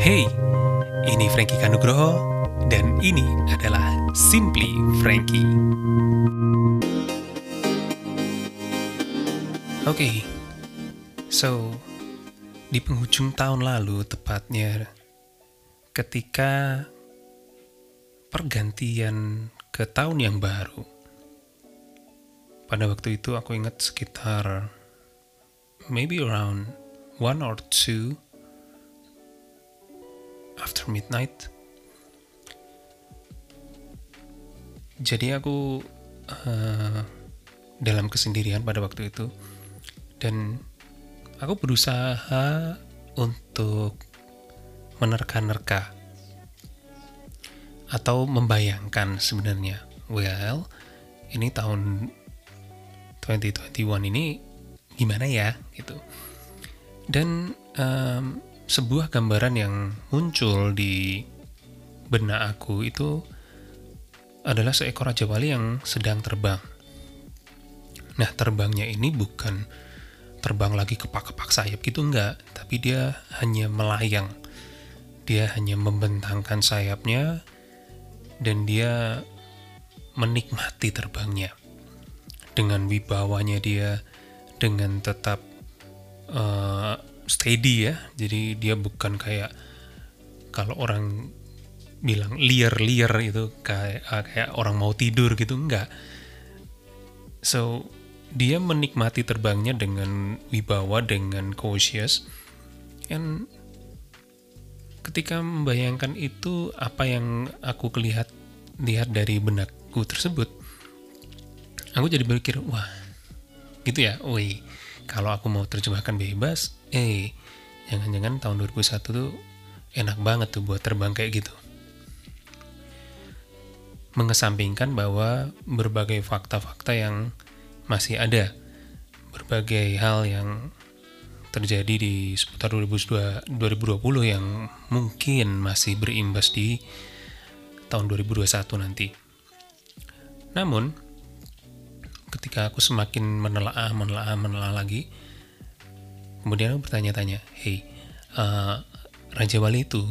Hey, ini Frankie Kanugroho dan ini adalah Simply Frankie. Oke, okay, so di penghujung tahun lalu tepatnya ketika pergantian ke tahun yang baru. Pada waktu itu aku ingat sekitar maybe around one or two after midnight. Jadi aku uh, dalam kesendirian pada waktu itu. Dan aku berusaha untuk menerka-nerka atau membayangkan sebenarnya. Well ini tahun 2021 ini gimana ya gitu. Dan um, sebuah gambaran yang muncul di benak aku itu adalah seekor raja wali yang sedang terbang. Nah terbangnya ini bukan terbang lagi kepak-kepak sayap gitu enggak. Tapi dia hanya melayang. Dia hanya membentangkan sayapnya dan dia menikmati terbangnya. Dengan wibawanya dia dengan tetap uh, steady ya jadi dia bukan kayak kalau orang bilang liar-liar itu kayak uh, kayak orang mau tidur gitu enggak so dia menikmati terbangnya dengan wibawa, dengan cautious. Dan ketika membayangkan itu apa yang aku lihat lihat dari benakku tersebut, aku jadi berpikir, wah, gitu ya, woi, kalau aku mau terjemahkan bebas, eh, jangan-jangan tahun 2001 tuh enak banget tuh buat terbang kayak gitu. Mengesampingkan bahwa berbagai fakta-fakta yang masih ada berbagai hal yang terjadi di seputar 2020 yang mungkin masih berimbas di tahun 2021 nanti. Namun, ketika aku semakin menelaah, menelaah, menelaah lagi, kemudian aku bertanya-tanya, hey, uh, Raja Wali itu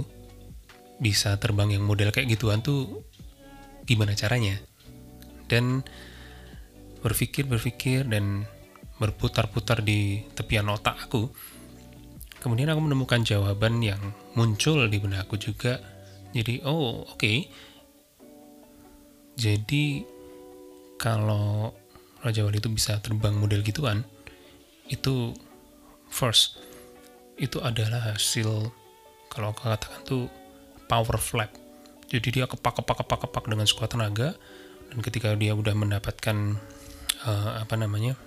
bisa terbang yang model kayak gituan tuh gimana caranya? Dan berpikir-berpikir dan berputar-putar di tepian otak aku. Kemudian aku menemukan jawaban yang muncul di benakku juga. Jadi, oh oke. Okay. Jadi kalau Raja Wali itu bisa terbang model gituan, itu first itu adalah hasil kalau aku katakan tuh power flap. Jadi dia kepak kepak kepak kepak dengan sekuat tenaga dan ketika dia udah mendapatkan uh, apa namanya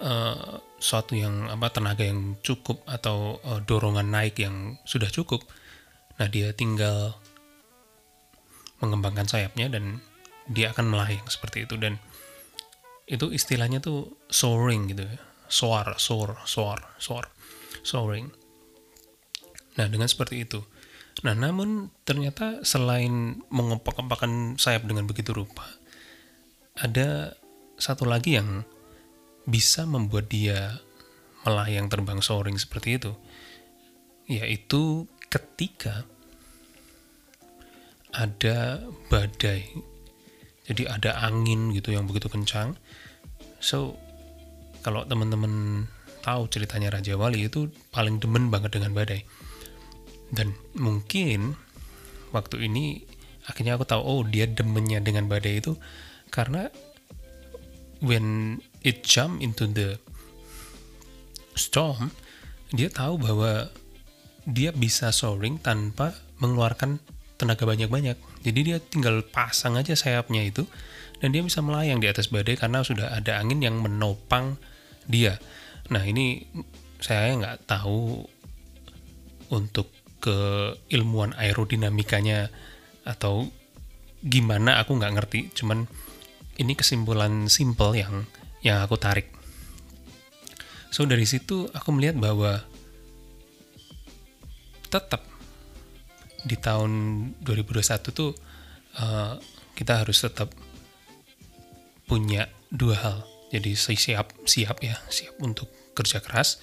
uh, suatu yang apa tenaga yang cukup atau uh, dorongan naik yang sudah cukup nah dia tinggal mengembangkan sayapnya dan dia akan melayang seperti itu. Dan itu istilahnya tuh soaring gitu ya. Soar soar soar soar. Soaring. Nah dengan seperti itu. Nah namun ternyata selain mengempak-empakan sayap dengan begitu rupa ada satu lagi yang bisa membuat dia melayang terbang soaring seperti itu, yaitu ketika ada badai. Jadi ada angin gitu yang begitu kencang. So, kalau teman-teman tahu ceritanya Raja Wali itu paling demen banget dengan badai. Dan mungkin waktu ini akhirnya aku tahu oh dia demennya dengan badai itu karena when it jump into the storm dia tahu bahwa dia bisa soaring tanpa mengeluarkan tenaga banyak-banyak. Jadi dia tinggal pasang aja sayapnya itu dan dia bisa melayang di atas badai karena sudah ada angin yang menopang dia. Nah ini saya nggak tahu untuk keilmuan aerodinamikanya atau gimana aku nggak ngerti. Cuman ini kesimpulan simple yang yang aku tarik. So dari situ aku melihat bahwa tetap di tahun 2021 tuh uh, kita harus tetap punya dua hal. Jadi siap siap ya, siap untuk kerja keras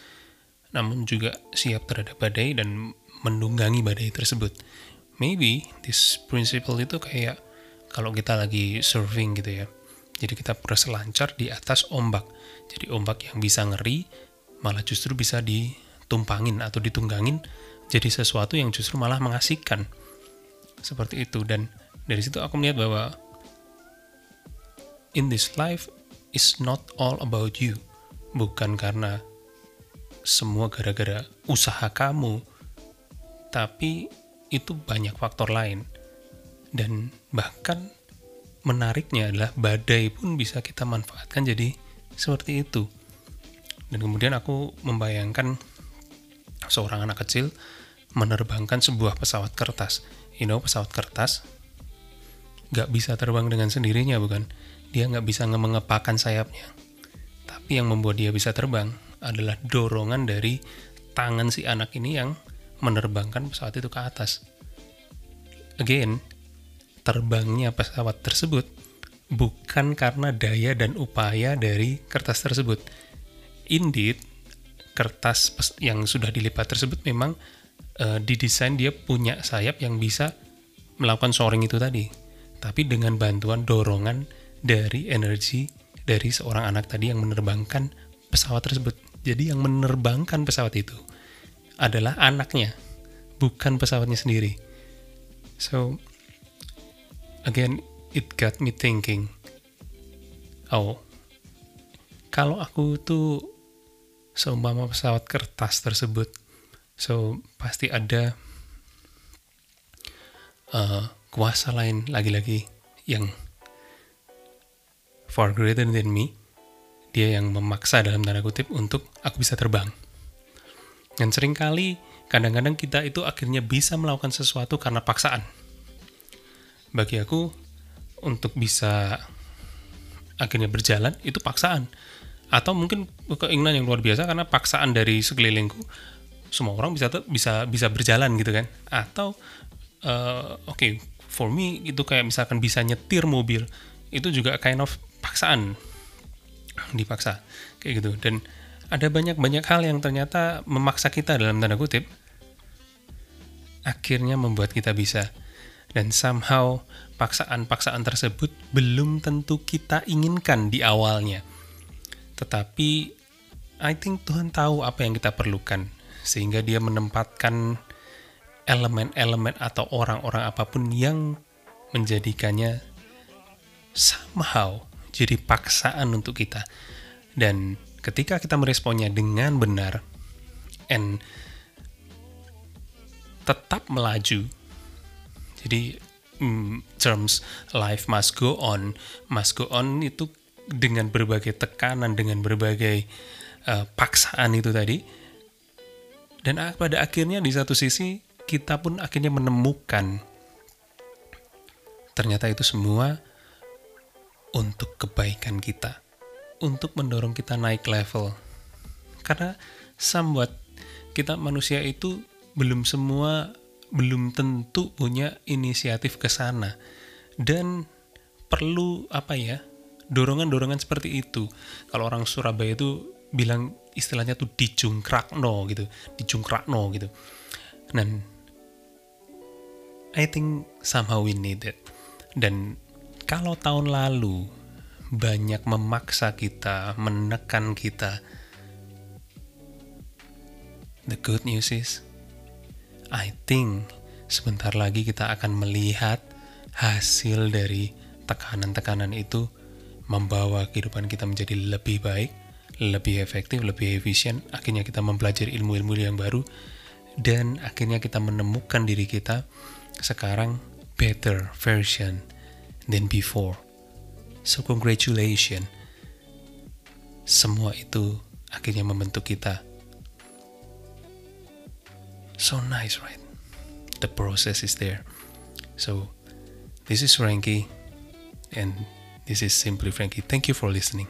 namun juga siap terhadap badai dan menunggangi badai tersebut. Maybe this principle itu kayak kalau kita lagi surfing gitu ya. Jadi kita berselancar di atas ombak. Jadi ombak yang bisa ngeri malah justru bisa ditumpangin atau ditunggangin jadi sesuatu yang justru malah mengasihkan. Seperti itu dan dari situ aku melihat bahwa in this life is not all about you. Bukan karena semua gara-gara usaha kamu, tapi itu banyak faktor lain. Dan bahkan menariknya adalah badai pun bisa kita manfaatkan jadi seperti itu. Dan kemudian aku membayangkan seorang anak kecil menerbangkan sebuah pesawat kertas. You know, pesawat kertas gak bisa terbang dengan sendirinya, bukan? Dia gak bisa mengepakan sayapnya. Tapi yang membuat dia bisa terbang adalah dorongan dari tangan si anak ini yang menerbangkan pesawat itu ke atas. Again, terbangnya pesawat tersebut bukan karena daya dan upaya dari kertas tersebut. Indeed, kertas yang sudah dilipat tersebut memang uh, didesain dia punya sayap yang bisa melakukan soaring itu tadi. Tapi dengan bantuan dorongan dari energi dari seorang anak tadi yang menerbangkan pesawat tersebut. Jadi yang menerbangkan pesawat itu adalah anaknya, bukan pesawatnya sendiri. So again it got me thinking. Oh, kalau aku tuh seumpama pesawat kertas tersebut So, pasti ada uh, kuasa lain lagi-lagi yang far greater than me. Dia yang memaksa dalam tanda kutip untuk aku bisa terbang. Dan sering kali kadang-kadang kita itu akhirnya bisa melakukan sesuatu karena paksaan. Bagi aku, untuk bisa akhirnya berjalan itu paksaan atau mungkin keinginan yang luar biasa karena paksaan dari sekelilingku semua orang bisa bisa bisa berjalan gitu kan. Atau uh, oke okay, for me itu kayak misalkan bisa nyetir mobil itu juga kind of paksaan. Dipaksa kayak gitu. Dan ada banyak-banyak hal yang ternyata memaksa kita dalam tanda kutip akhirnya membuat kita bisa. Dan somehow paksaan-paksaan tersebut belum tentu kita inginkan di awalnya tetapi I think Tuhan tahu apa yang kita perlukan sehingga dia menempatkan elemen-elemen atau orang-orang apa pun yang menjadikannya somehow jadi paksaan untuk kita. Dan ketika kita meresponnya dengan benar and tetap melaju, jadi mm, terms life must go on, must go on itu dengan berbagai tekanan, dengan berbagai uh, paksaan itu tadi, dan pada akhirnya di satu sisi kita pun akhirnya menemukan ternyata itu semua untuk kebaikan kita, untuk mendorong kita naik level. Karena somewhat kita manusia itu belum semua belum tentu punya inisiatif ke sana dan perlu apa ya dorongan-dorongan seperti itu. Kalau orang Surabaya itu bilang istilahnya tuh no gitu no gitu dan I think somehow we need it dan kalau tahun lalu banyak memaksa kita menekan kita the good news is I think sebentar lagi kita akan melihat hasil dari tekanan-tekanan itu membawa kehidupan kita menjadi lebih baik lebih efektif, lebih efisien, akhirnya kita mempelajari ilmu-ilmu yang baru, dan akhirnya kita menemukan diri kita sekarang better version than before. So congratulations. Semua itu akhirnya membentuk kita. So nice, right? The process is there. So this is Frankie and this is Simply Frankie. Thank you for listening.